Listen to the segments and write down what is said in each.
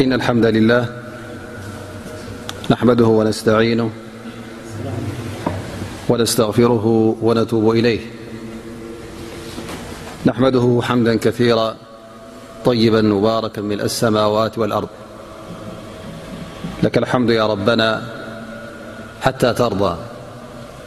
إن الحمد لله نحمده ونستعينه ونستغفره ونتوب إليه نحمده حمدا كثيرا طيبا مبارك السموات والأرض لك الحمد يا ربنا حتى ترضى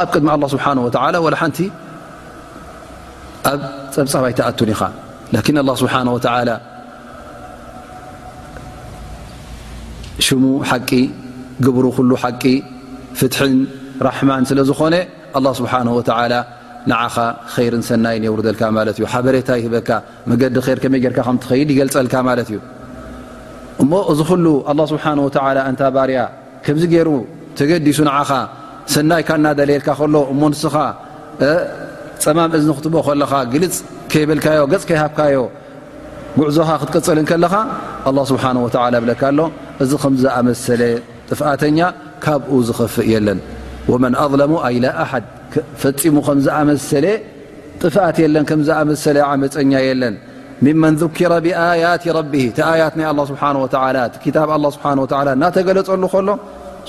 ኣብ ቅድሚ ኣላ ስብሓን ወተላ ዋላ ሓንቲ ኣብ ፀብፃብ ኣይትኣቱን ኢኻ ላኪን ኣላ ስብሓን ወተላ ሽሙ ሓቂ ግብሩ ኩሉ ሓቂ ፍትሕን ራሕማን ስለ ዝኾነ ኣላ ስብሓን ወተላ ንዓኻ ኸይርን ሰናይን የውርደልካ ማለት እዩ ሓበሬታ ይህበካ መገዲ ር ከመይ ጌርካ ከም ትኸይድ ይገልፀልካ ማለት እዩ እሞ እዚ ኩሉ ኣላ ስብሓን ወተላ እንታ ባርያ ከምዚ ገይሩ ተገዲሱ ንዓኻ ሰናይ ካ እናደለየልካ ከሎ እሞ ንስኻ ፀማም እዝኒ ክትቦ ከለኻ ግልፅ ከይበልካዮ ገፅ ከይሃብካዮ ጉዕዞኻ ክትቅፅል ከለኻ ኣላ ስብሓን ወተላ ብለካ ኣሎ እዚ ከም ዝኣመሰለ ጥፍኣተኛ ካብኡ ዝኸፍእ የለን ወመን ኣظለሙ ኣይላ ኣሓድ ፈፂሙ ከም ዝኣመሰለ ጥፍኣት የለን ከም ዝኣመሰለ ዓመፀኛ የለን ምመን ذኪረ ብኣያት ረቢ እቲ ኣያት ናይ ኣላ ስብሓን ወላ እቲ ክታብ ኣላ ስብሓን ወላ እናተገለፀሉ ከሎ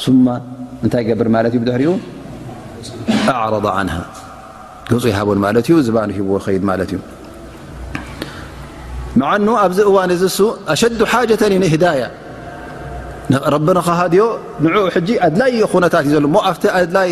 ሱማ እንታይ ገብር ማለት እዩ ብድሕሪኡ ኣዕረض ዓንሃ ገፁ ይሃቦን ማለት እዩ ዝባኑ ሂብዎ ይኸይድ ማለት እዩ መዓኑ ኣብዚ እዋን እዚ ሱ ኣሸዱ ሓጀተ ንህዳያ ረቢ ንኸሃድዮ ንኡ ሕጂ ኣድላይ ኩነታት እዩ ዘሎ ሞ ኣብቲ ኣድላይ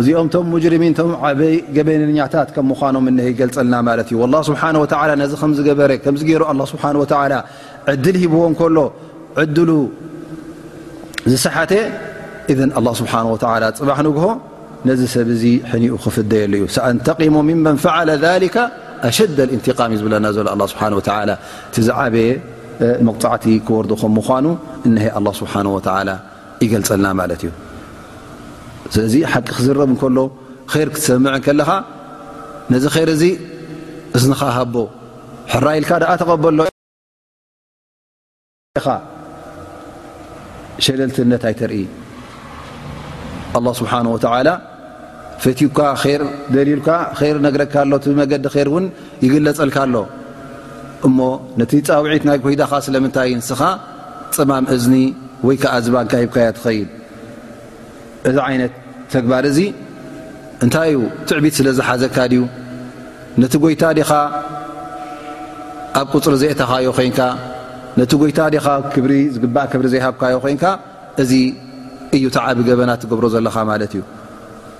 እዚኦም ቶም ሙጅሪሚን ቶም ዓበይ ገበነኛታት ከም ምዃኖም እነሀ ይገልፀልና ማለት እዩ ላ ስብሓን ወተላ ነዚ ከምዝገበረ ከምዚ ገይሩ ኣላ ስብሓን ወተላ ዕድል ሂብዎ እንከሎ ዕድሉ ዝሰሓተ እዘን ኣላ ስብሓን ወተላ ፅባሕ ንግሆ ነዚ ሰብ እዚ ሕኒኡ ክፍደየሉ እዩ ሰኣንተቂሙ ምመን ፈዓለ ሊከ ኣሸደ እንትቃም እዩ ዝብለና ዘሎ ኣላ ስብሓን ወተላ እቲ ዝዓበየ መቕፃዕቲ ክወርዱ ከም ምዃኑ እነሀ ኣላ ስብሓን ወተላ ይገልጸልና ማለት እዩ ስለዚ ሓቂ ክዝረብ እንከሎ ር ክትሰምዕ ከለኻ ነዚ ር እዚ እዝንኻ ሃቦ ሕራ ኢልካ ደኣ ተቐበሎ ኢኻ ሸለልትነት ኣይተርኢ ኣላ ስብሓን ወተላ ፈትዩካ ር ደልዩልካ ር ነግረካ ኣሎ ቲ መገዲ ር እውን ይግለጸልካ ኣሎ እሞ ነቲ ጻውዒት ናይ ጎይታኻ ስለምንታይ ንስኻ ጽማም እዝኒ ወይ ከኣ ዝባንካ ሂብካያ ትኸይድ እዚ ዓይነት ተግባር እዚ እንታይ እዩ ትዕቢት ስለ ዝሓዘካ ድዩ ነቲ ጎይታ ዲኻ ኣብ ቁፅሪ ዘእተኻዮ ኮንካ ነቲ ጎይታ ዲኻ ክብሪ ዝግባእ ክብሪ ዘይሃብካዮ ኮንካ እዚ እዩ ተዓቢ ገበና ትገብሮ ዘለኻ ማለት እዩ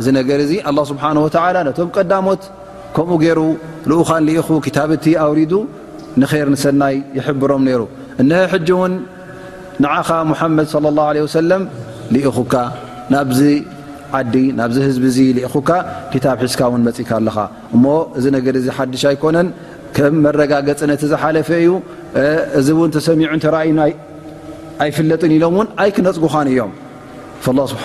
እዚ ነገር እዚ ኣላ ስብሓን ወተላ ነቶም ቀዳሞት ከምኡ ገይሩ ልኡኻን ልኢኹ ክታብቲ ኣውሪዱ ንኼር ንሰናይ ይሕብሮም ነይሩ እነሀ ሕጂ እውን ንዓኻ ሙሓመድ صለ ላه ለ ወሰለም ልኢኹካ ናብዚ ዓዲ ናብዚ ህዝቢ እዚ ልኢኹካ ክታብ ሒዝካ ውን መፅካ ኣለኻ እሞ እዚ ነገር እዚ ሓድሽ ኣይኮነን ከም መረጋገፂ ነቲ ዝሓለፈ እዩ እዚ እውን ተሰሚዑ እተራእዩ ኣይፍለጥን ኢሎም እውን ኣይክነፅጉኻን እዮም ስብሓ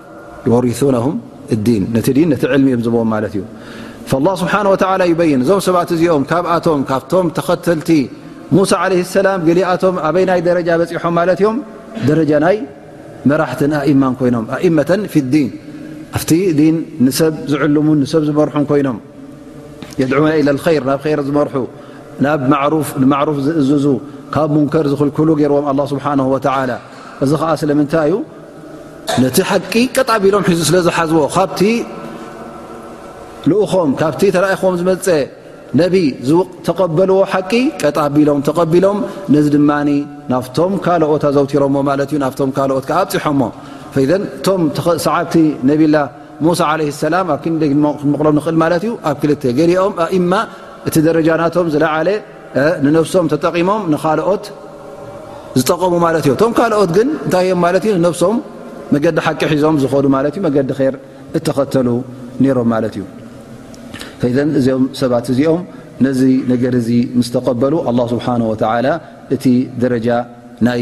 ዩወሪሱነሁም ዲን ነቲ ዲን ነቲ ዕልሚ እዮም ዝቦም ማለት እዩ ላ ስብሓን ወተላ ይበይን እዞም ሰባት እዚኦም ካብኣቶም ካብቶም ተኸተልቲ ሙሳ ዓለ ሰላም ገሊኣቶም ኣበይ ናይ ደረጃ በፂሖም ማለት እዮም ደረጃ ናይ መራሕትን ኣእማን ኮይኖም ኣእመተን ፊ ዲን ኣብቲ ዲን ንሰብ ዝዕልሙን ንሰብ ዝመርሑን ኮይኖም የድዑና ኢለ ኸይር ናብ ኸይር ዝመርሑ ናብ ማዕሩፍ ዝእዝዙ ካብ ሙንከር ዝኽልክሉ ገይርዎም ኣላ ስብሓን ወተላ እዚ ከዓ ስለምንታይ እዩ ነቲ ሓቂ ቀጥ ቢሎም ሒዙ ስለ ዝሓዝዎ ካብቲ ልኡኾም ካብቲ ተላኢኹዎም ዝመፀ ነቢ ዝተቐበልዎ ሓቂ ቀጥ ኣቢሎም ተቐቢሎም ነዚ ድማ ናብቶም ካልኦት ኣዘውቲሮሞ ማለት እዩ ናብቶም ካልኦት ከዓ ኣብፅሖሞ ፈዘን እቶም ሰዓብቲ ነብላ ሙሳ ዓለ ሰላም ኣብ ክንደይ ክንመቕሎም ንኽእል ማለት እዩ ኣብ ክልተ ገሊኦም ኣእማ እቲ ደረጃ ናቶም ዝለዓለ ንነብሶም ተጠቂሞም ንካልኦት ዝጠቀሙ ማለት እዮ እቶም ካልኦት ግን እንታይ እዮም ማለት እዩ ንነብሶም መገዲ ሓቂ ሒዞም ዝኸዱ ማለት እዩ መገዲ ር እተኸተሉ ነይሮም ማለት እዩ ዘን እዚኦም ሰባት እዚኦም ነዚ ነገር እዚ ምስ ተቀበሉ ኣላ ስብሓን ወተላ እቲ ደረጃ ናይ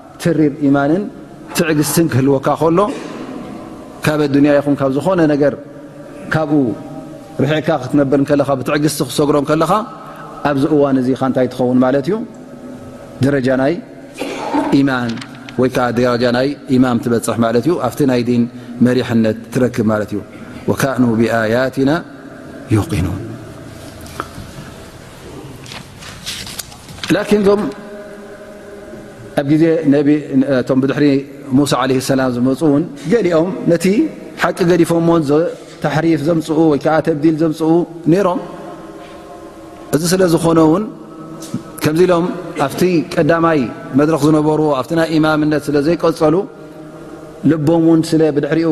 ተሪር ኢማንን ትዕግስትን ክህልወካ ከሎ ካብ ኣዱንያ ይኹን ካብ ዝኾነ ነገር ካብኡ ርሒዕካ ክትነብር ከለኻ ብትዕግስቲ ክሰግሮ ከለኻ ኣብዚ እዋን እዚ ኻንታይ ትኸውን ማለት እዩ ደረጃ ናይ ኢማን ወይ ከዓ ደረጃ ናይ ኢማም ትበፅሕ ማለት እዩ ኣብቲ ናይ ዲን መሪሕነት ትረክብ ማለት እዩ ወካእኑ ብኣያትና ዩቂኑን ላኪን እዞም ኣብ ግዜ ነቶም ብድሕሪ ሙሳ ዓለ ሰላም ዝመፁ እውን ገሊኦም ነቲ ሓቂ ገዲፎሞ ተሕሪፍ ዘምፅኡ ወይ ከዓ ተብዲል ዘምፅኡ ነይሮም እዚ ስለ ዝኾነ እውን ከምዚ ኢሎም ኣብቲ ቀዳማይ መድረኽ ዝነበሩ ኣብቲ ናይ ኢማምነት ስለ ዘይቀፀሉ ልቦም እውን ስለ ብድሕሪኡ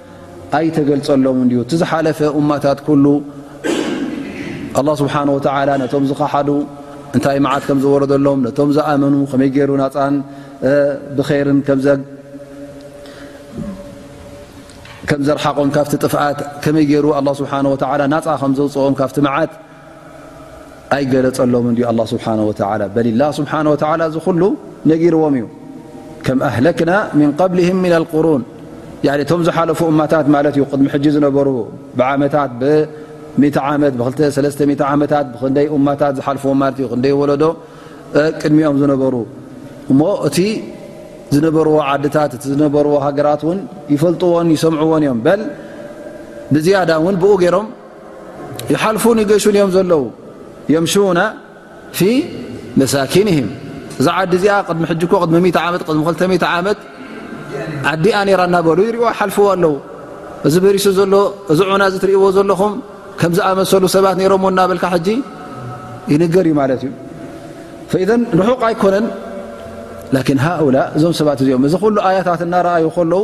ኣይተገልጸሎምን ድዩ? እቲ ዝሓለፈ ኡማታት ኩሉ ኣላህ ስብሓን ወተዓላ ነቶም ዝኸሓዱ እንታይ መዓት ከም ዝወረደሎም ነቶም ዝኣመኑ ከመይ ገይሩ ናፃን ብኸይርን ከምዘርሓቖም ካብቲ ጥፍኣት ከመይ ገይሩ ኣላ ስብሓን ወተዓላ ናፃ ከም ዘውፅኦም ካብቲ መዓት ኣይገለፀሎምን ድዩ ኣላ ስብሓን ወተላ በሊላ ስብሓን ወተላ እዚ ኩሉ ነጊርዎም እዩ ከም ኣህለክና ምን ቀብልህም ምና ልቁሩን እቶም ዝሓለፉ እማታት ማለት እዩ ቅድሚ ሕጂ ዝነበሩ ብዓመታት ብት ዓመት ብ2 ዓመታት ብክንደይ እማታት ዝሓልፍዎ ማለት እዩ ክንደይ ወለዶ ቅድሚኦም ዝነበሩ እሞ እቲ ዝነበርዎ ዓድታት እቲ ዝነበርዎ ሃገራት እውን ይፈልጥዎን ይሰምዕዎን እዮም በል ብዝያዳ እውን ብኡ ገይሮም ይሓልፉን ይገሹን እዮም ዘለዉ የምሹነ ፊ መሳኪንህም እዛ ዓዲ እዚኣ ቅድሚ ሕጂ ኮ ቅድሚ ዓመት ቅድሚ 2 ዓመት ዓዲኣ ነራ እናበሉ ይሪእዋ ሓልፍዎ ኣለዉ እዚ በሪሱ ዘሎ እዚ ዑና እዚ ትርእዎ ዘለኹም ከም ዝኣመሰሉ ሰባት ነሮምዎ እናበልካ ሕጂ ይንገር እዩ ማለት እዩ ፈኢዘ ርሑቕ ኣይኮነን ላኪን ሃኡላ እዞም ሰባት እዚኦም እዚ ኩሉ ኣያታት እናረኣዩ ከለዉ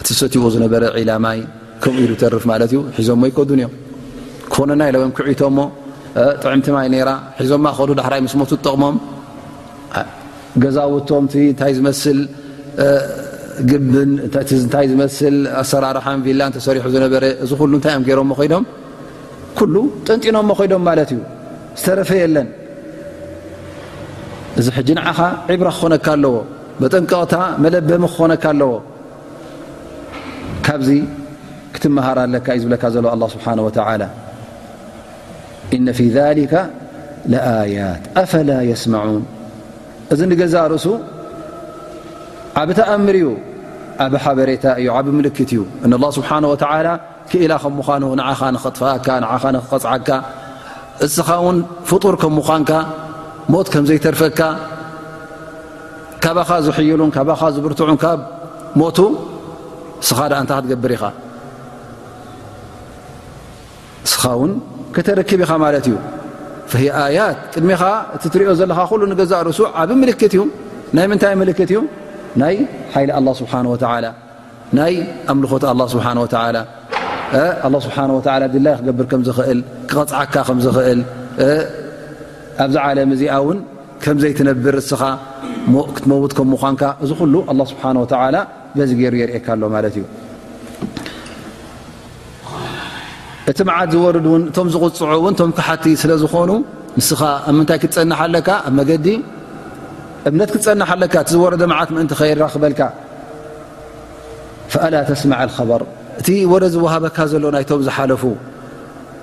እቲ ሰትዎ ዝነበረ ዒላ ማይ ከምኡ ኢሉ ተርፍ ማለት እዩ ሒዞሞ ይከዱን እዮም ክኾነና ኢለወም ክዒቶሞ ጥዕምቲ ማይ ነራ ሒዞማ ከዱ ዳሕራይ ምስ ሞቱ ጠቕሞም ገዛውቶም ታይ ዝመስል ግብንታይ ዝመስል ኣሰራርሓን ቪላን ተሰሪሑ ዝነበረ እዚ ኩሉ እንታይ እዮም ገይሮሞ ኮይዶም ኩሉ ጠንጢኖሞ ኮይዶም ማለት እዩ ዝተረፈ የለን እዚ ሕጂ ንዓኻ ዕብራ ክኾነካ ኣለዎ መጠንቀቕታ መለበሚ ክኾነካ ኣለዎ ካብዚ ክትመሃር ኣለካ እዩ ዝብለካ ዘሎ ኣላ ስብሓን ወተላ እነ ፊ ሊከ ለኣያት ኣፈላ የስማዑን እዚ ንገዛእ ርእሱ ዓብ ተኣምር እዩ ዓብ ሓበሬታ እዩ ዓብ ምልክት እዩ እን ላ ስብሓን ወተላ ክኢላ ከም ምዃኑ ንዓኻ ንኸጥፍኣካ ንኻ ንክቐፅዓካ እስኻ ውን ፍጡር ከም ምዃንካ ሞት ከም ዘይተርፈካ ካባኻ ዝሕይሉን ካባኻ ዝብርትዑን ካብ ሞቱ ስኻ ኣ እንታይ ክትገብር ኢኻ እስኻ ውን ከተርክብ ኢኻ ማለት እዩ ኣያት ቅድሚኻ እቲ ትሪኦ ዘለኻ ኩሉ ንገዛእ ርእሱ ዓብ ምልክት እዩ ናይ ምንታይ ምልክት እዩ ናይ ሓይሊ ኣላ ስብሓን ወተላ ናይ ኣምልኾት ኣላ ስብሓን ወተላ ኣላ ስብሓን ወላ ድላይ ክገብር ከም ዝኽእል ክቐፅዓካ ከም ዝኽእል ኣብዚ ዓለም እዚኣ ውን ከም ዘይትነብር እስኻ እሞ ክትመውት ከም ምዃንካ እዚ ኩሉ ኣላ ስብሓን ወተዓላ በዚ ገይሩ የርእካ ኣሎ ማለት እዩ እቲ መዓት ዝወርድ ውን እቶም ዝቕፅዑ እውን እቶም ክሓቲ ስለ ዝኾኑ ንስኻ ኣብ ምንታይ ክትፀንሕ ኣለካ ኣብ መገዲ እምነት ክትፀንሕ ኣለካ እቲ ዝወረደ መዓት ምእንቲ ከይራክበልካ ፈኣላ ተስማዕ ከበር እቲ ወረ ዝወሃበካ ዘሎ ናይቶም ዝሓለፉ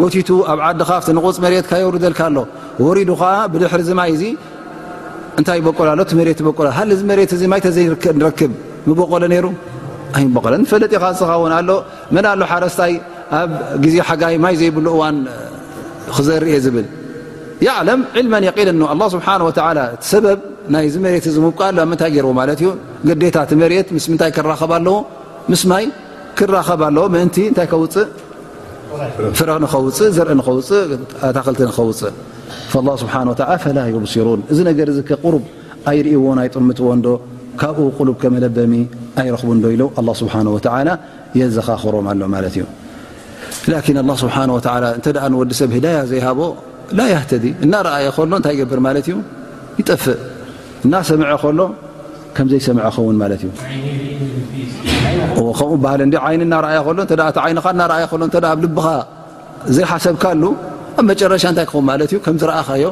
ጎቲቱ ኣብ ዓድኻ ኣብቲ ንቑጽ መሬትካ የውርደልካ ኣሎ ወሪዱ ከኣ ብድሕሪ እዚ ማይ እዚ እንታይ ይበቁል ኣሎ እቲ መሬት ይበቁል ኣሎ ሃሊ እዚ መሬት እዚ ማይ ተዘይንረክብ ምበቆለ ነይሩ ኣይምበቆለ ንፈለጥ ኢኻ ንስኻ እውን ኣሎ መን ኣሎ ሓረስታይ ኣብ ግዜ ሓጋይ ማይ ዘይብሉ እዋን ክዘርእ ዝብል ያዕለም ዕልመን የቂልን ን ኣላ ስብሓን ወተላ እቲ ሰበብ ናይ እዚ መሬት እዚ ምብቃል ኣብ ምንታይ ገይርዎ ማለት እዩ ግዴታ እቲ መሬት ምስ ምንታይ ክራኸብ ኣለዎ ምስ ማይ ክራኸብ ኣለዎ ምእንቲ እንታይ ከውፅእ ፍረ ንኸውፅእ ዘርኢ ንኸውፅእ ኣታክልቲ ንኸውፅእ ላ ስብሓ ወ ፈላ ዩብሲሩን እዚ ነገር እዚ ከቕሩብ ኣይርእዎን ኣይጥምጥዎን ዶ ካብኡ ቅሉብ ከመለበሚ ኣይረኽቡን ዶ ኢሎ ኣላ ስብሓን ወተላ የዘኻኽሮም ኣሎ ማለት እዩ ላኪን ኣላ ስብሓን ወላ እንተ ኣ ንወዲ ሰብ ህዳያ ዘይሃቦ ላ ያህተዲ እናረኣየ ከሎ እንታይ ይገብር ማለት እዩ ይጠፍእ እናሰምዐ ከሎ ከምዘይሰምዐ ኸውን ማለት እዩ እዎ ከምኡ በሃል እንዲ ዓይኒ እናረኣየ ከሎ እተ እቲ ዓይንኻ እናረኣየ ከሎ እተ ኣብ ልብኻ ዘይሓሰብካሉ ኣብ መጨረሻ እንታይ ክኸውን ማለት እዩ ከም ዝረኣኻዮ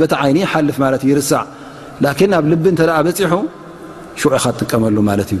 በቲ ዓይኒ ይሓልፍ ማለት እዩ ይርሳዕ ላኪን ኣብ ልቢ እንተ በፂሑ ሽዑ ኢኻ ትጥቀመሉ ማለት እዩ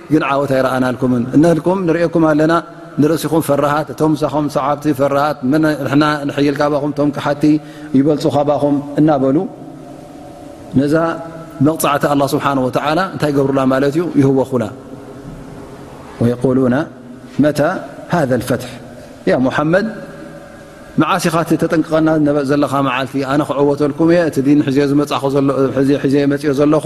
ግን ዓወት ኣይረኣናልኩምን እነልኩም ንርእኩም ኣለና ንርእሲኹም ፈራሃት እቶም ሳኹም ሰዓብቲ ፈራሃት ንሕና ንሕይል ካባኹም እቶም ክሓቲ ይበልፁ ካባኹም እናበሉ ነዛ መቕፃዕቲ ኣላ ስብሓን ወተዓላ እንታይ ገብሩላ ማለት እዩ ይህወኹላ ወየቁሉና መታ ሃذ ልፈትሒ ያ ሙሓመድ መዓስ ኢኻ እቲ ተጠንቅቐና ዘለኻ መዓልቲ ኣነ ክዕወተልኩም እየ እቲ ዲን ሒዘ ዝመፃ ሒዘ መፅኦ ዘለኹ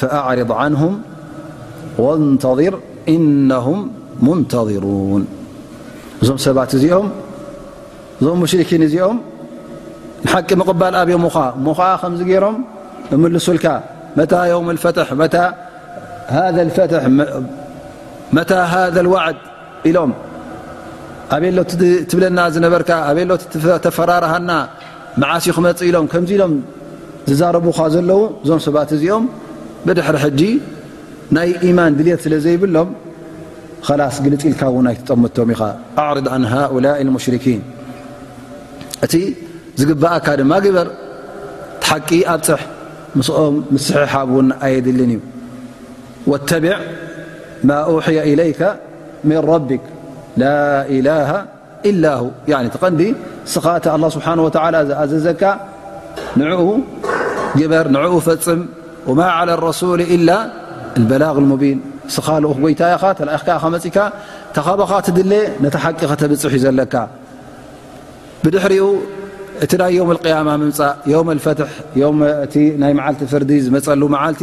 ፈኣዕሪድ ዓንሁም ወንተር እነሁም ሙንተሩን እዞም ሰባት እዚኦም እዞም ሙሽርኪን እዚኦም ንሓቂ ምቕባል ኣብዮምኻ እሞ ኸዓ ከምዚ ገይሮም እምልሱልካ መታ ዮም ፈትሕ መታ ሃ ፈት መታ ሃ ዋዕድ ኢሎም ኣበሎ ትብለና ዝነበርካ ኣበሎ ተፈራርሃና መዓስ እዩ ክመፅእ ኢሎም ከምዚ ኢሎም ዝዛረቡኻ ዘለዉ እዞም ሰባት እዚኦም ብድሕሪ ሕጂ ናይ ኢማን ድልት ስለ ዘይብሎም ላስ ግልፅ ኢልካ እውን ኣይትጠምቶም ኢኻ ኣዕርድ ን ሃላ ሙሽርኪን እቲ ዝግበኣካ ድማ ግበር ሓቂ ኣብፅሕ ምስኦም ምስሕሓብ እውን ኣየድልን እዩ ወተቢዕ ማ ውሕያ ኢለይከ ምን ረቢክ ላላ እቲ ቀንዲ እስኻ እቲ ኣላ ስብሓን ወተላ ዝኣዘዘካ ንዕኡ ግበር ንኡ ፈፅም ወማ ዓላ ረሱሊ ኢላ በላግ ሙቢን እስኻ ልኡኽ ጎይታ ኢኻ ተላኢኽካ ኢኻ መፅእካ ተኻባኻ ትድለ ነቲ ሓቂ ከተብፅሕ እዩ ዘለካ ብድሕሪኡ እቲ ናይ ዮም ልቅያማ ምምፃእ ዮም ልፈትሕ እቲ ናይ መዓልቲ ፍርዲ ዝመፀሉ መዓልቲ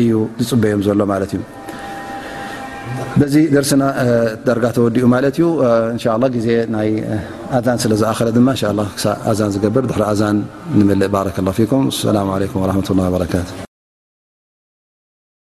እዩ ዝፅበዮም ዘሎ ማለት እዩ በዚ ደርስና ዳርጋ ተወዲኡ ማለት እዩ እንሻላ ግዜ ናይ ኣዛን ስለ ዝኣኸለ ድማ እንሻ ላ ክሳብ ኣዛን ዝገብር ድሕሪ ኣዛን ንምልእ ባረከላ ፊኩም ኣሰላሙ ዓለይኩም ወረሕመቱላ በረካቱ